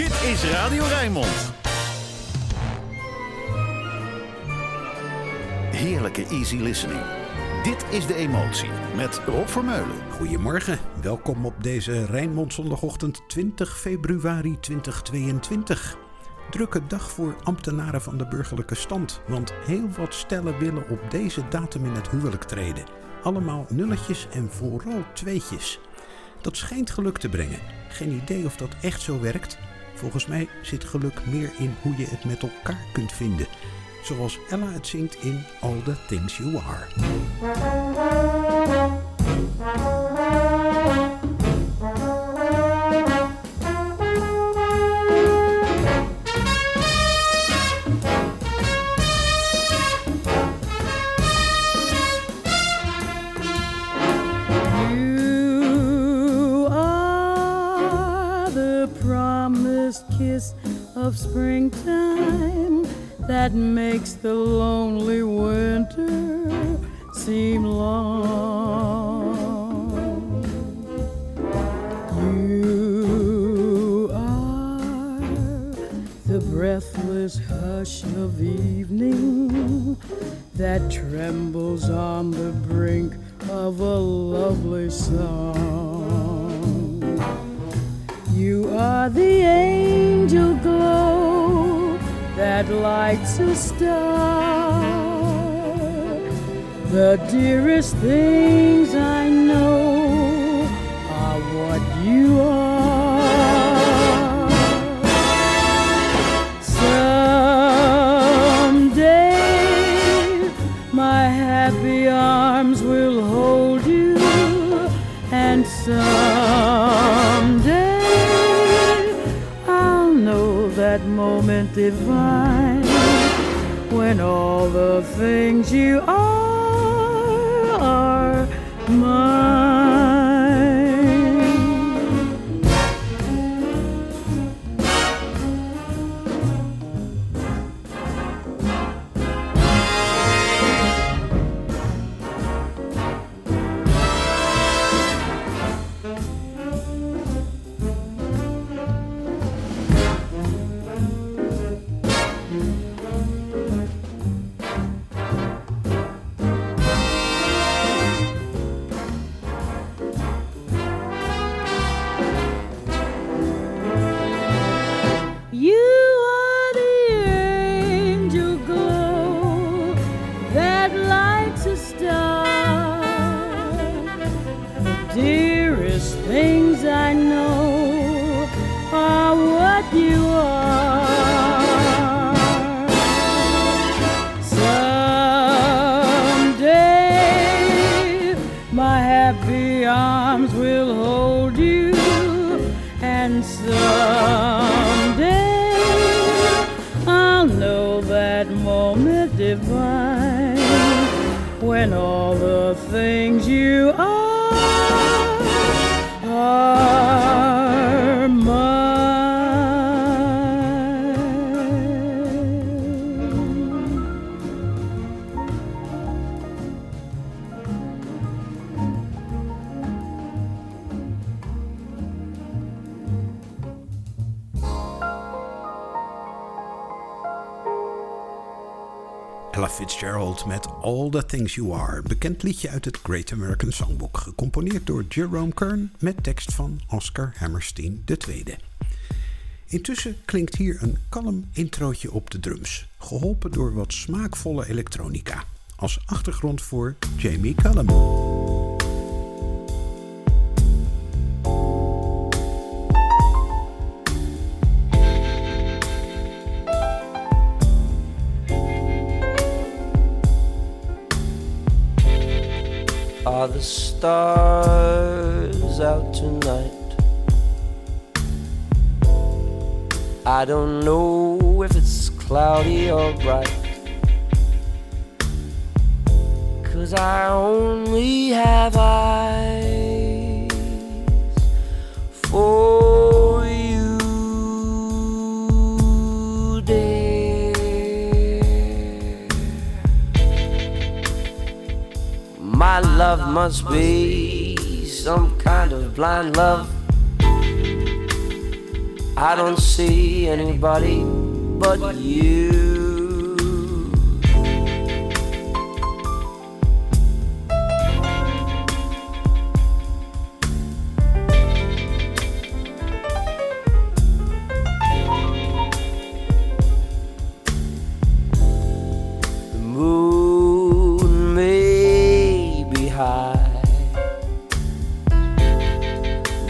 Dit is Radio Rijnmond. Heerlijke easy listening. Dit is De Emotie met Rob Vermeulen. Goedemorgen, welkom op deze Rijnmond zondagochtend 20 februari 2022. Drukke dag voor ambtenaren van de burgerlijke stand, want heel wat stellen willen op deze datum in het huwelijk treden. Allemaal nulletjes en vooral tweetjes. Dat schijnt geluk te brengen. Geen idee of dat echt zo werkt. Volgens mij zit geluk meer in hoe je het met elkaar kunt vinden. Zoals Ella het zingt in All the Things You Are. Of springtime that makes the lonely winter seem long. You are the breathless hush of evening that trembles on the brink of a lovely song. You are the angel glow that lights a star. The dearest things I know are what you are. Divine. When all the things you Ella Fitzgerald met All the Things You Are. Bekend liedje uit het Great American Songbook. Gecomponeerd door Jerome Kern met tekst van Oscar Hammerstein II. Intussen klinkt hier een kalm introotje op de drums. Geholpen door wat smaakvolle elektronica. Als achtergrond voor Jamie Cullum. Stars out tonight? I don't know if it's cloudy or bright. Cause I only have eyes for Love must be some kind of blind love. I don't see anybody but you.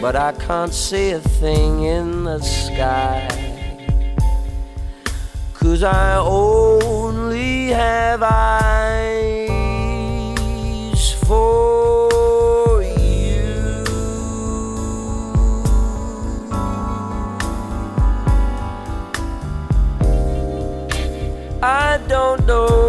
But I can't see a thing in the sky. Cause I only have eyes for you. I don't know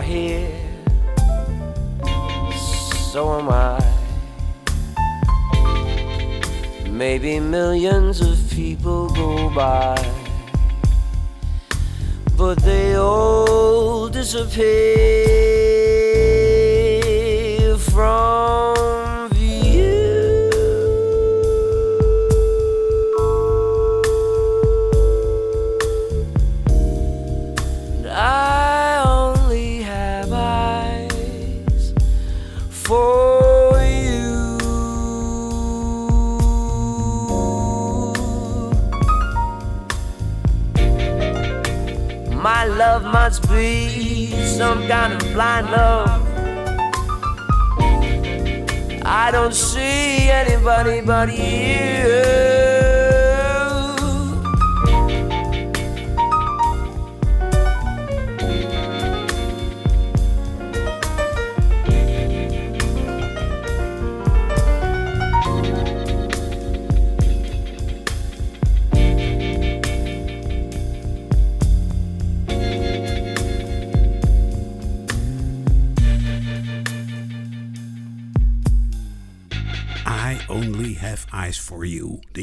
are here, so am I. Maybe millions of people go by but they all disappear from love must be some kind of blind love. I don't see anybody but you.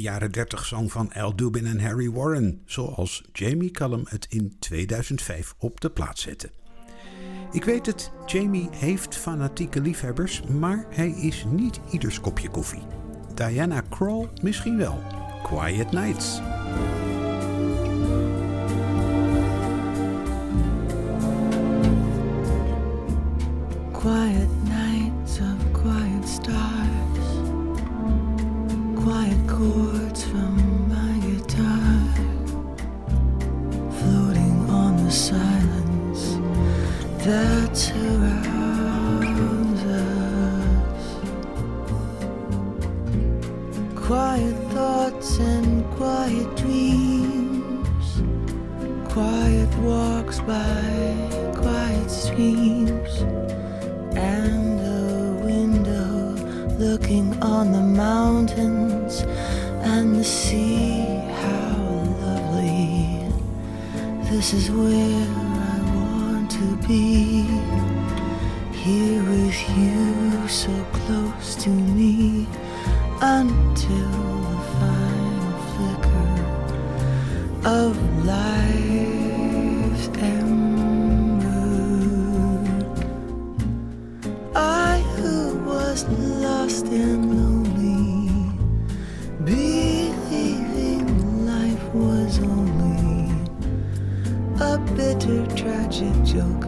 Jaren 30 song van Al Dubin en Harry Warren. Zoals Jamie Cullum het in 2005 op de plaats zette. Ik weet het, Jamie heeft fanatieke liefhebbers, maar hij is niet ieders kopje koffie. Diana Krall misschien wel. Quiet Nights. Who lost and lonely, believing life was only a bitter, tragic joke,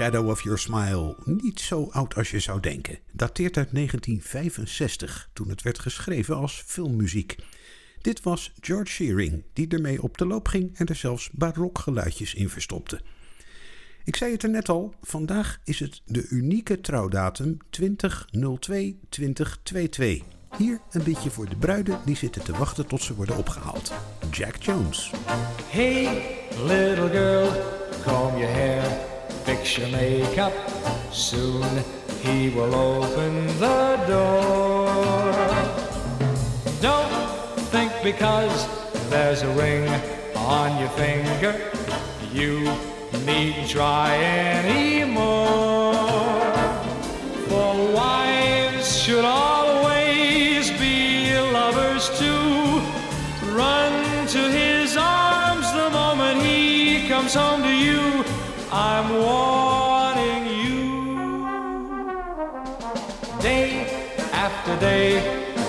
Shadow of Your Smile, niet zo oud als je zou denken, dateert uit 1965, toen het werd geschreven als filmmuziek. Dit was George Shearing, die ermee op de loop ging en er zelfs barokgeluidjes in verstopte. Ik zei het er net al, vandaag is het de unieke trouwdatum 20.02.2022. Hier een beetje voor de bruiden die zitten te wachten tot ze worden opgehaald. Jack Jones. Hey, little girl, comb your hair, fix your makeup. Soon he will open the door. Don't think because there's a ring on your finger, you needn't try anymore. For wives should always be lovers too. Run to his arms the moment he comes home to you. I'm warning you. Day after day,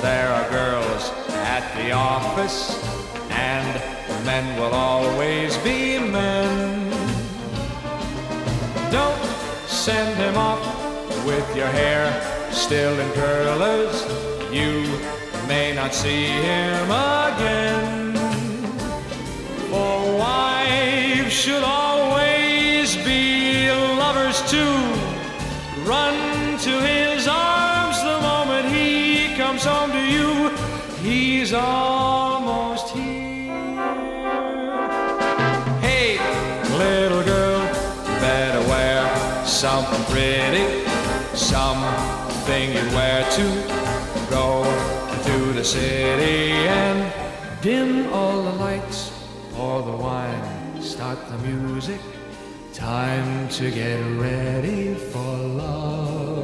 there are girls at the office, and men will always be men. Don't send him off with your hair still in curlers. You may not see him again. For wives should Run to his arms the moment he comes home to you. He's almost here. Hey, little girl, better wear something pretty, something you wear to go to the city and dim all the lights, pour the wine, start the music. Time to get ready for love.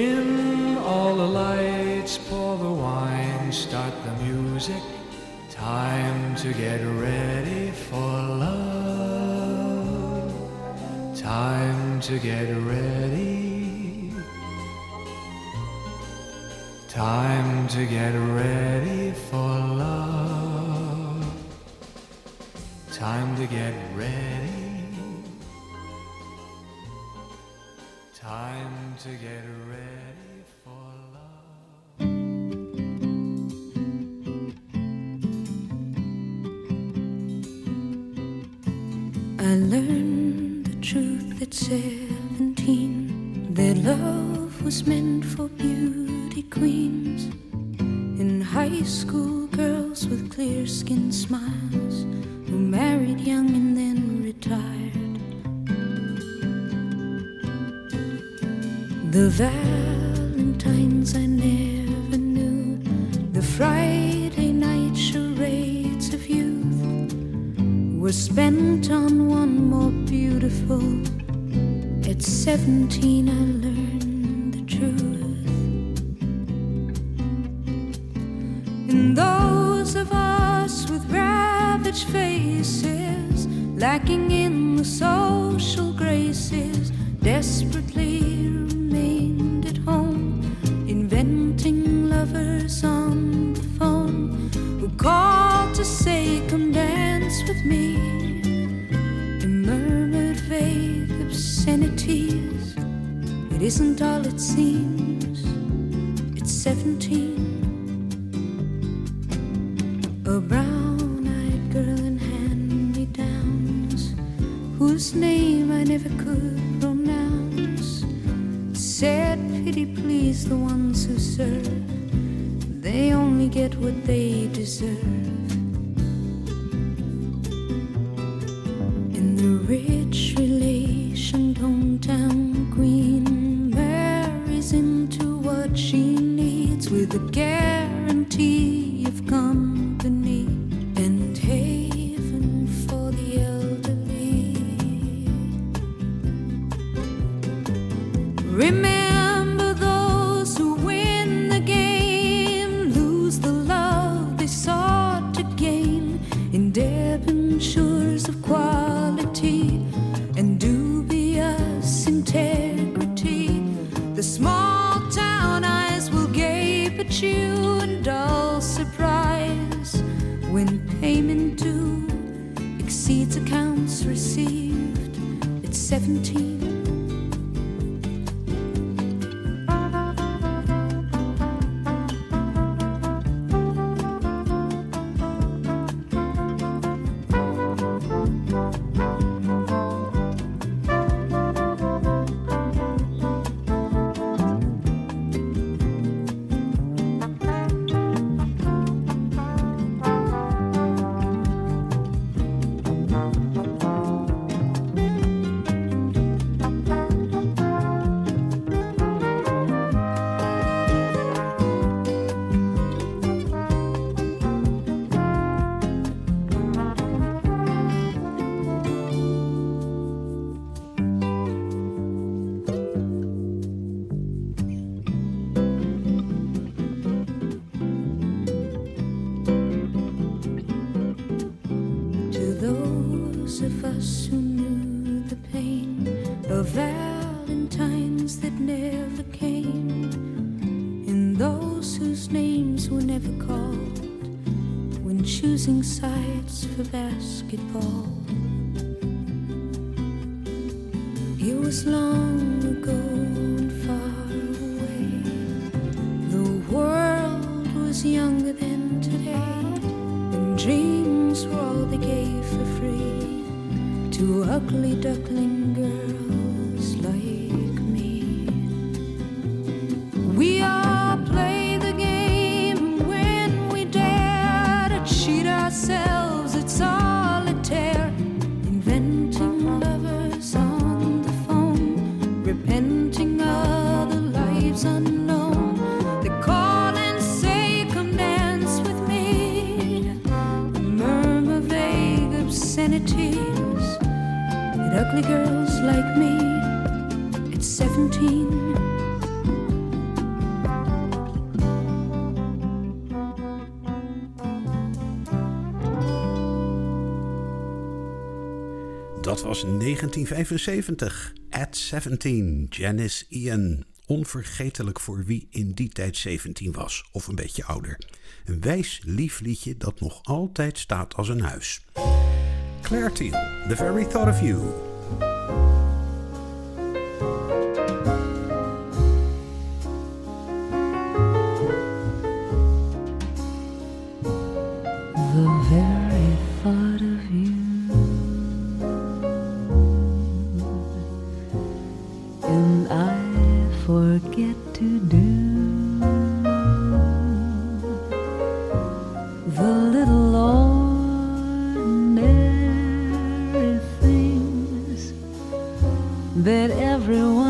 Dim all the lights, pour the wine, start the music. Time to get ready for love. Time to get ready. Time to get ready for love. Time to get ready. Time to get ready I learned the truth at seventeen that love was meant for beauty queens and high school girls with clear skin smiles who married young and then retired. The Valentines were spent on one more beautiful. At 17, I learned Remember were all they gave for free two ugly ducklings. Girls like me at 17. Dat was 1975, at 17, Janice Ian. Onvergetelijk voor wie in die tijd 17 was, of een beetje ouder. Een wijs lief liedje dat nog altijd staat als een huis. Claire Teal: The Very Thought of You. that everyone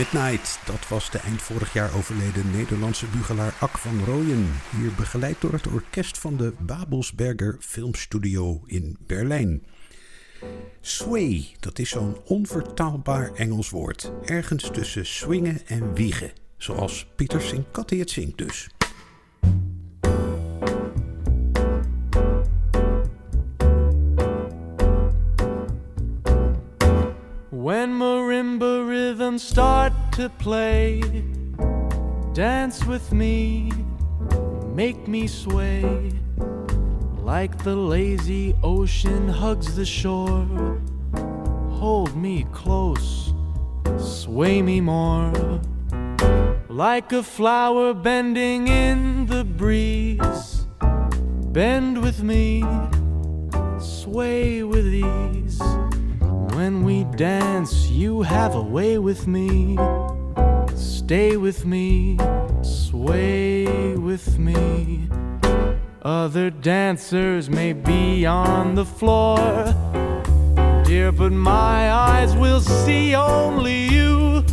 Midnight, dat was de eind vorig jaar overleden Nederlandse bugelaar Ak van Rooyen. Hier begeleid door het orkest van de Babelsberger Filmstudio in Berlijn. Sway, dat is zo'n onvertaalbaar Engels woord. Ergens tussen swingen en wiegen. Zoals Pieter Sinkatti het zingt dus. To play, dance with me, make me sway. Like the lazy ocean hugs the shore, hold me close, sway me more. Like a flower bending in the breeze, bend with me, sway with ease. When we dance, you have a way with me. Stay with me, sway with me. Other dancers may be on the floor, dear, but my eyes will see only you.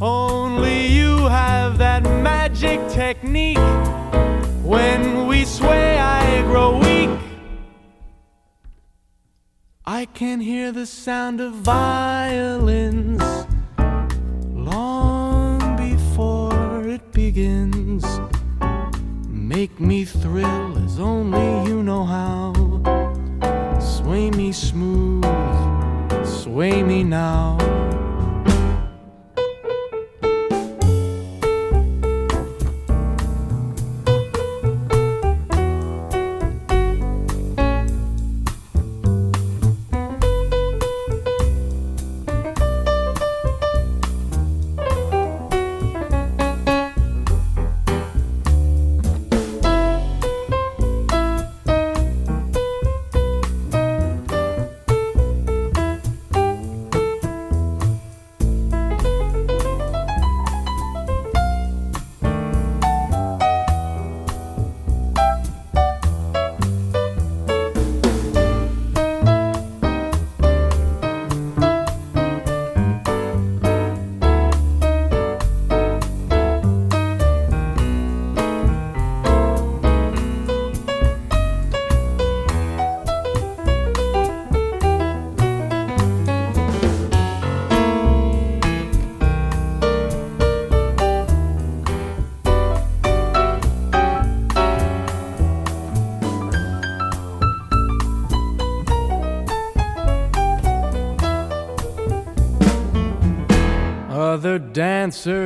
Only you have that magic technique. When we sway, I grow weak. I can hear the sound of violins begins. Make me thrill as only you know how. Sway me smooth, sway me now.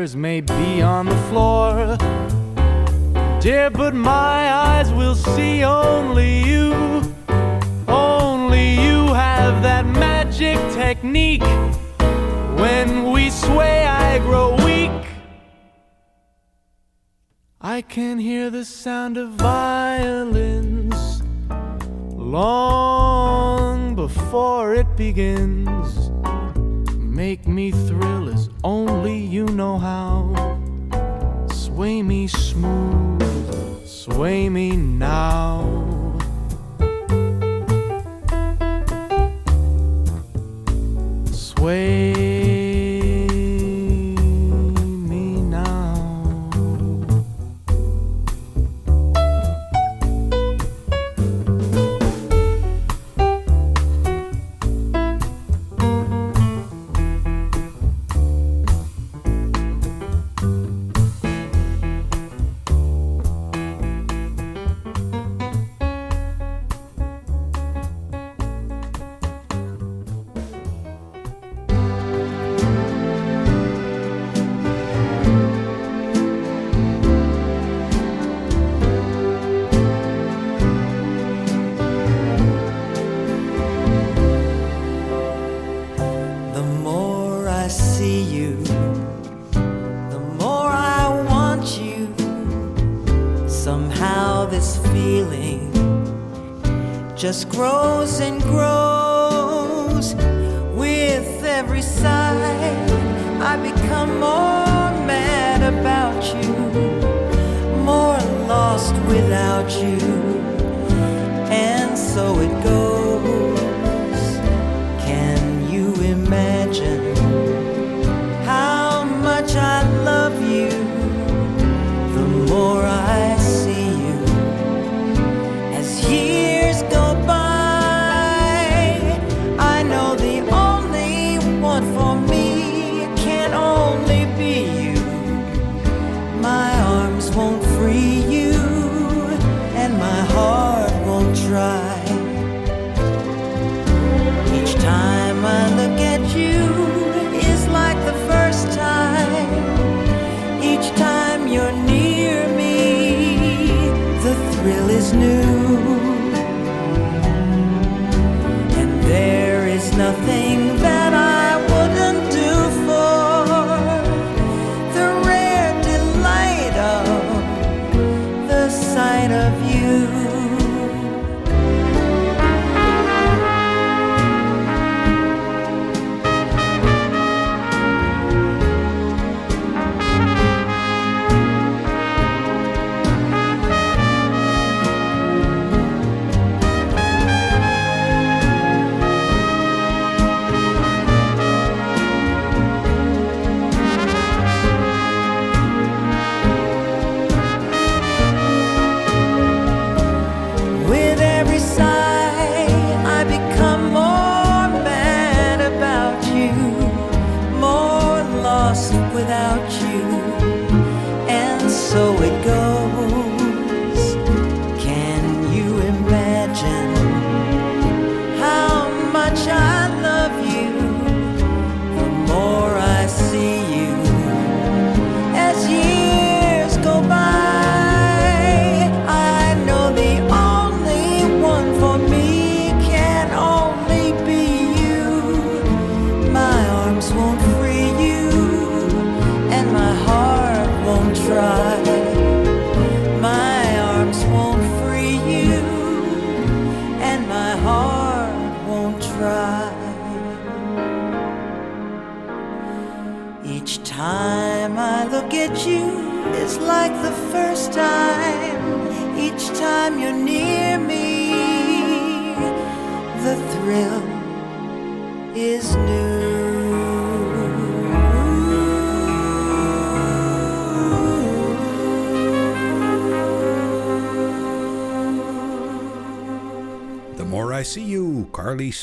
Dancers may be on the floor, dear, but my eyes will see only you. Only you have that magic technique. When we sway, I grow weak. I can hear the sound of violins long before it begins. Make me thrill as only you know how. Sway me smooth, sway me now. Sway just grows and grows.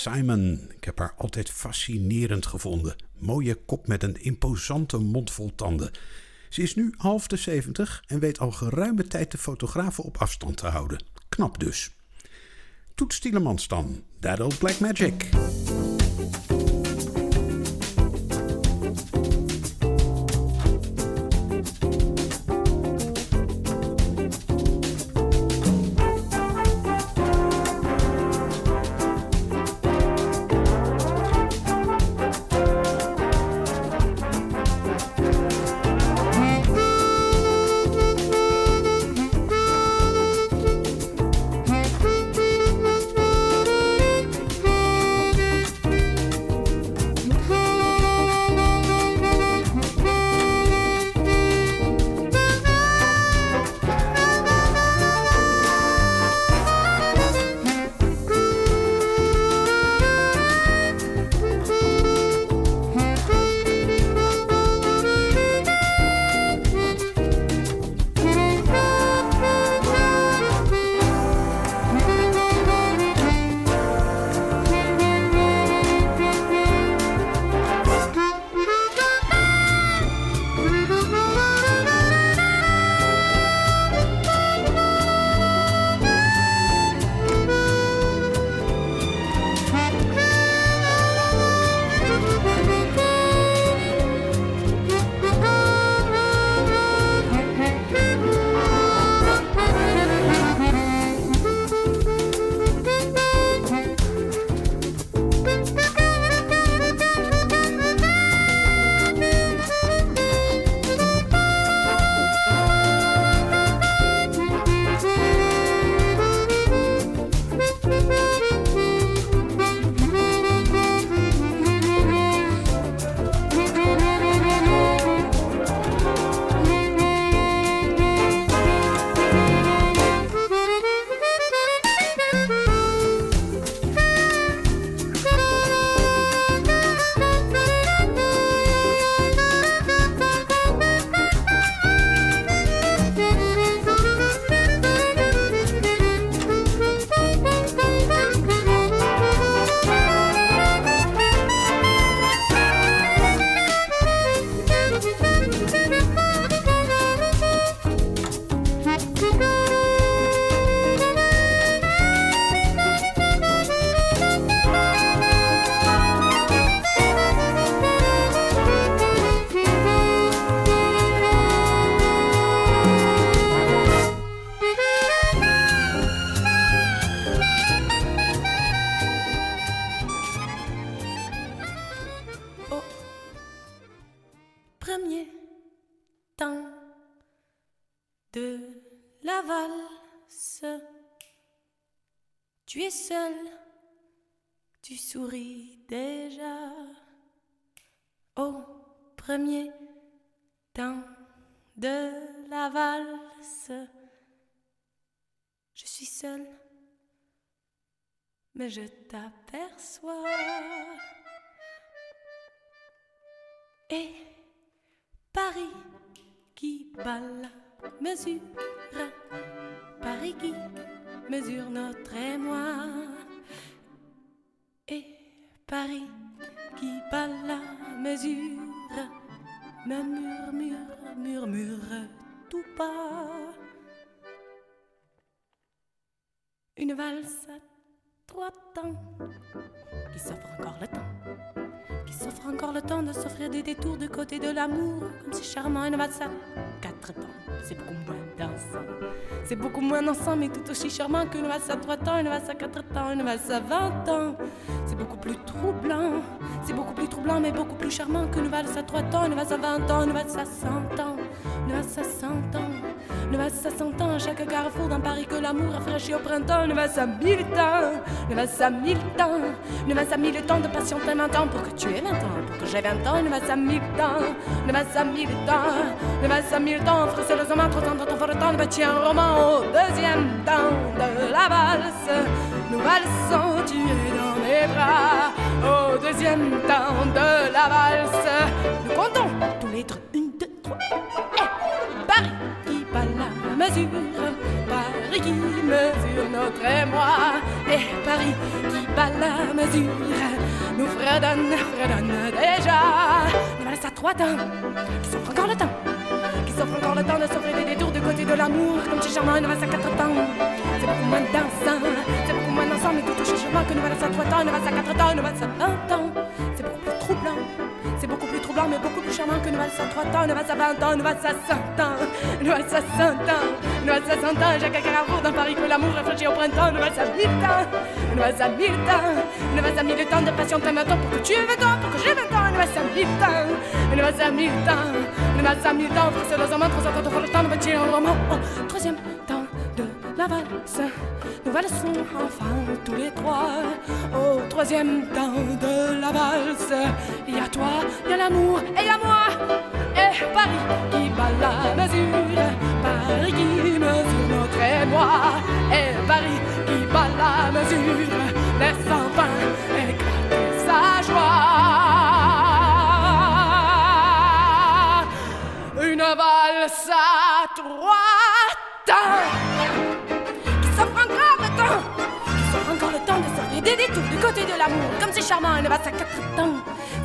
Simon. Ik heb haar altijd fascinerend gevonden. Mooie kop met een imposante mond vol tanden. Ze is nu half de zeventig en weet al geruime tijd de fotografen op afstand te houden. Knap dus. Toet Tielemans dan. That old black magic. Tu es seul, tu souris déjà au premier temps de la valse. Je suis seule, mais je t'aperçois. Et Paris qui bat la mesure, Paris qui mesure notre émoi. Et Paris qui bat la mesure me murmure, murmure tout bas. Une valse à trois temps qui s'offre encore le temps, qui s'offre encore le temps de s'offrir des détours du côté de l'amour, comme c'est charmant. Une valse quatre temps, c'est beaucoup moins c'est beaucoup moins dansant, mais tout aussi charmant qu'une valse à trois temps, une valse à quatre temps, une valse à vingt ans. C'est beaucoup plus troublant, c'est beaucoup plus troublant, mais beaucoup plus charmant qu'une valse à trois temps, une valse à vingt ans, une valse à cent ans, une valse à cent ans. À cent ans à chaque carrefour dans Paris que l'amour a au printemps. Une valse à mille temps, une valse à mille temps, une valse à mille temps de patienter vingt ans pour que tu aies vingt ans, pour que j'ai vingt ans. Une valse à mille temps, une valse à mille temps, une valse à mille temps, trop temps dans ton fort temps de bâtir un roman au deuxième temps de la valse. Nous valsons, tu es dans mes bras au deuxième temps de la valse. Nous comptons Paris qui mesure notre émoi, et Paris qui bat la mesure, nous fredonne, fredonne déjà. Nous valse à trois temps, qui s'offre encore le temps, qui s'offre encore le temps de s'offrir des détours du côté de l'amour, comme chez charmant, une valse à quatre temps. C'est beaucoup moins dansant, c'est beaucoup moins dansant, mais tout touche charmant que nous valse à trois temps, une valse à quatre temps, une valse à vingt ans. C'est beaucoup plus troublant, c'est beaucoup plus troublant, mais beaucoup plus charmant que Noël sans trois temps, Noël sans 20 ans, Noël sans 100 ans, Noël sans 100 ans, Noël sans 100 ans, Jacques Agaravour dans Paris que l'amour réfléchit au printemps, Noël sans 1000 ans, Noël sans 1000 ans, Noël sans 1000 temps de patience, un temps pour que tu aies 20 ans, pour que j'ai 20 ans, Noël sans 1000 ans, Noël sans 1000 ans, Noël sans 1000 ans, trois ans, temps, le temps, le roman, troisième temps la valse. Nous valsons enfin tous les trois au troisième temps de la valse. Il y a toi, il y a l'amour et il y a moi. Et Paris qui bat la mesure, Paris qui mesure notre émoi. Et Paris qui bat la mesure, laisse enfin éclater sa joie. Une valse à trois temps temps s'offrir des détours du côté de l'amour, comme c'est charmant, une valse à quatre temps.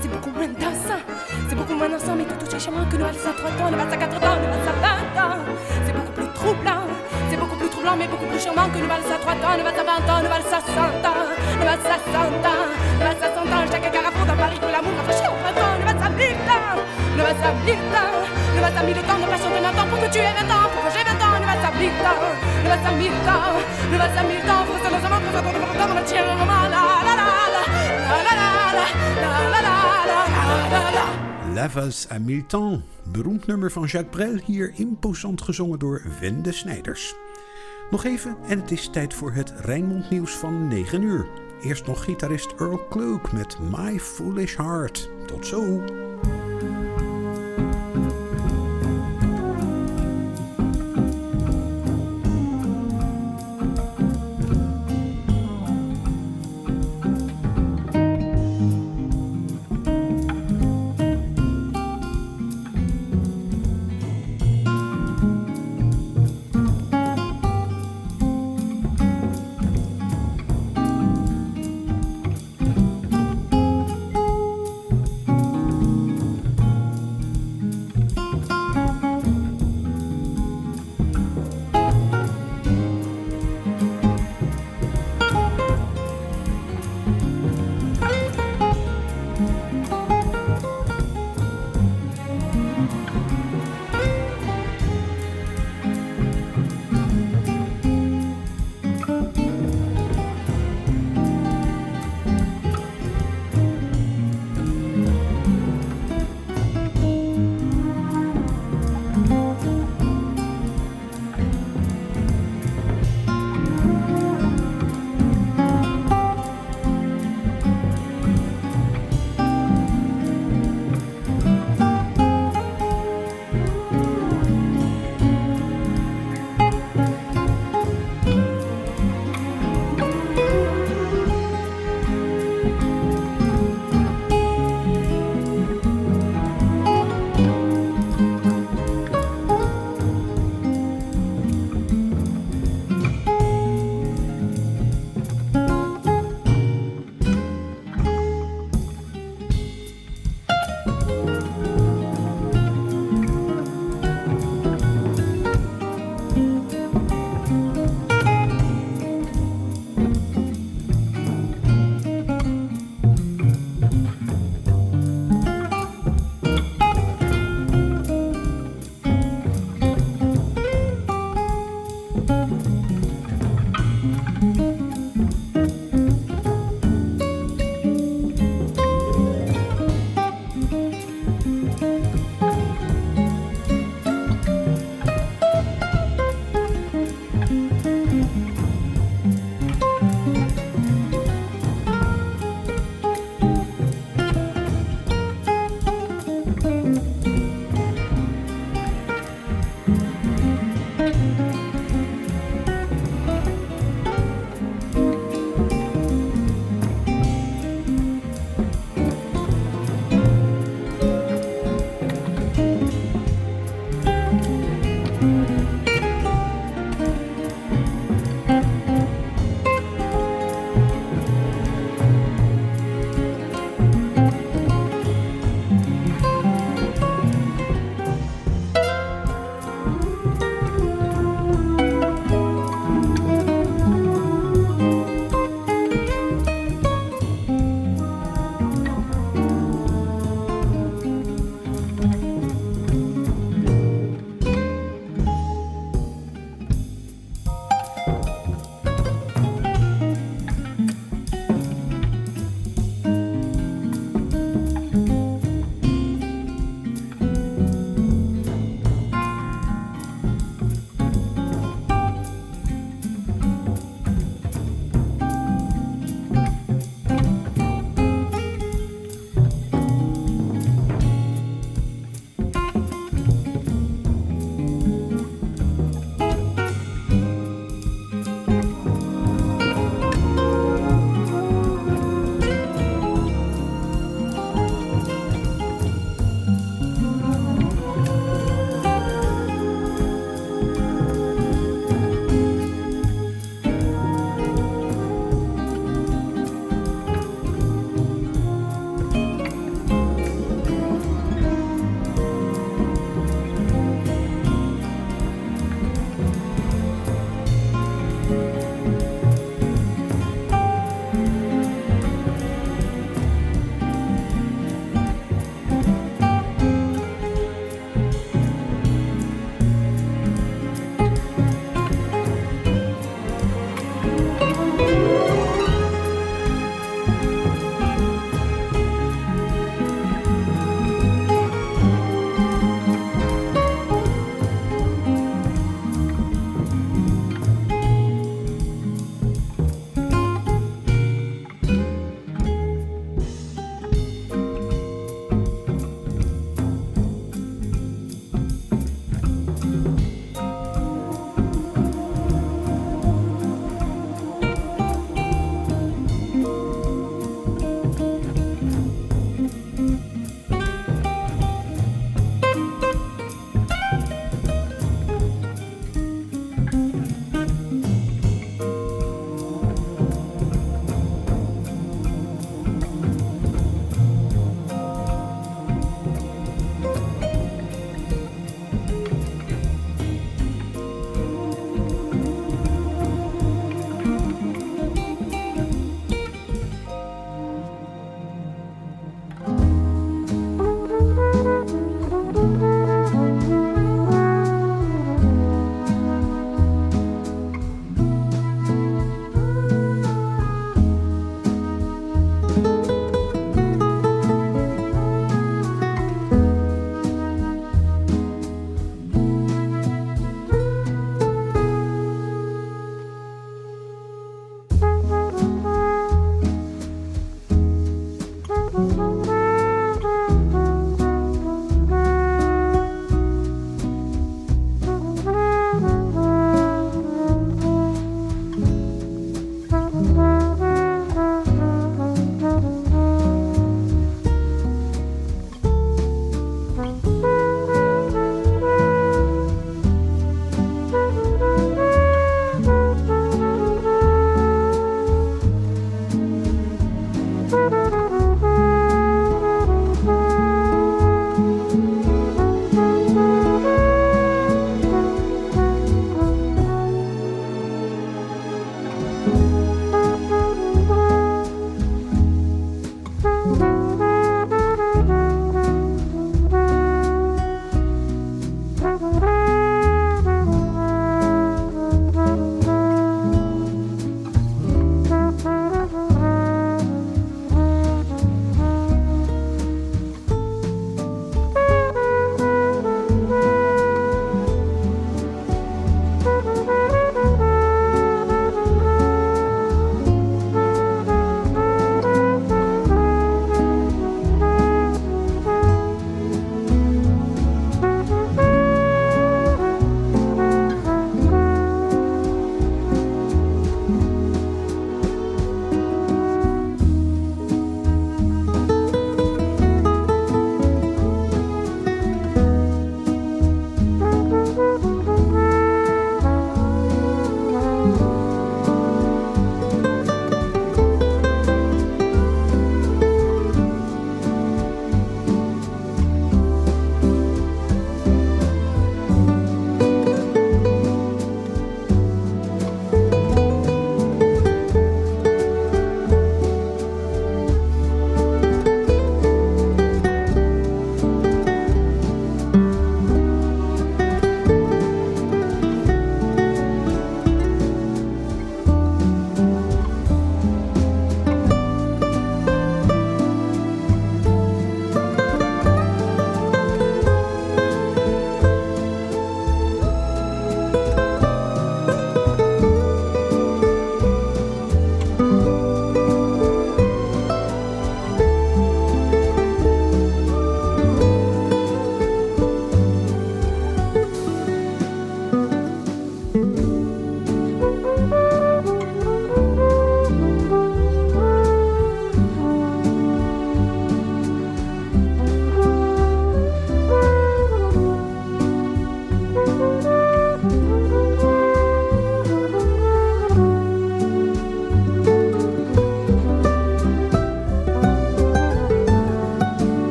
C'est beaucoup moins dansant, c'est beaucoup moins dansant, mais tout aussi charmant que valse à trois temps, une valse à quatre temps, une valse à vingt ans. C'est beaucoup plus troublant, c'est beaucoup plus troublant, mais beaucoup plus charmant que valse à trois temps, une valse à vingt ans, une valse à cent ans, une valse à cent ans, valse à cent ans, chaque carrefour dans Paris que l'amour a fraîchi au printemps, une valse à mille temps, une valse à mille temps, une valse à mille temps. De passion de vingt ans pour que tu aies vingt ans, pour que j'ai vingt ans, une valse à mille temps, ריבלת המיטה, La la la la, la la la la, la la la la, la la. À Milton, beroemd nummer van Jacques Brel, hier imposant gezongen door Wende Snijders. Nog even en het is tijd voor het Rijnmond nieuws van 9 uur. Eerst nog gitarist Earl Cloak met My Foolish Heart. Tot zo!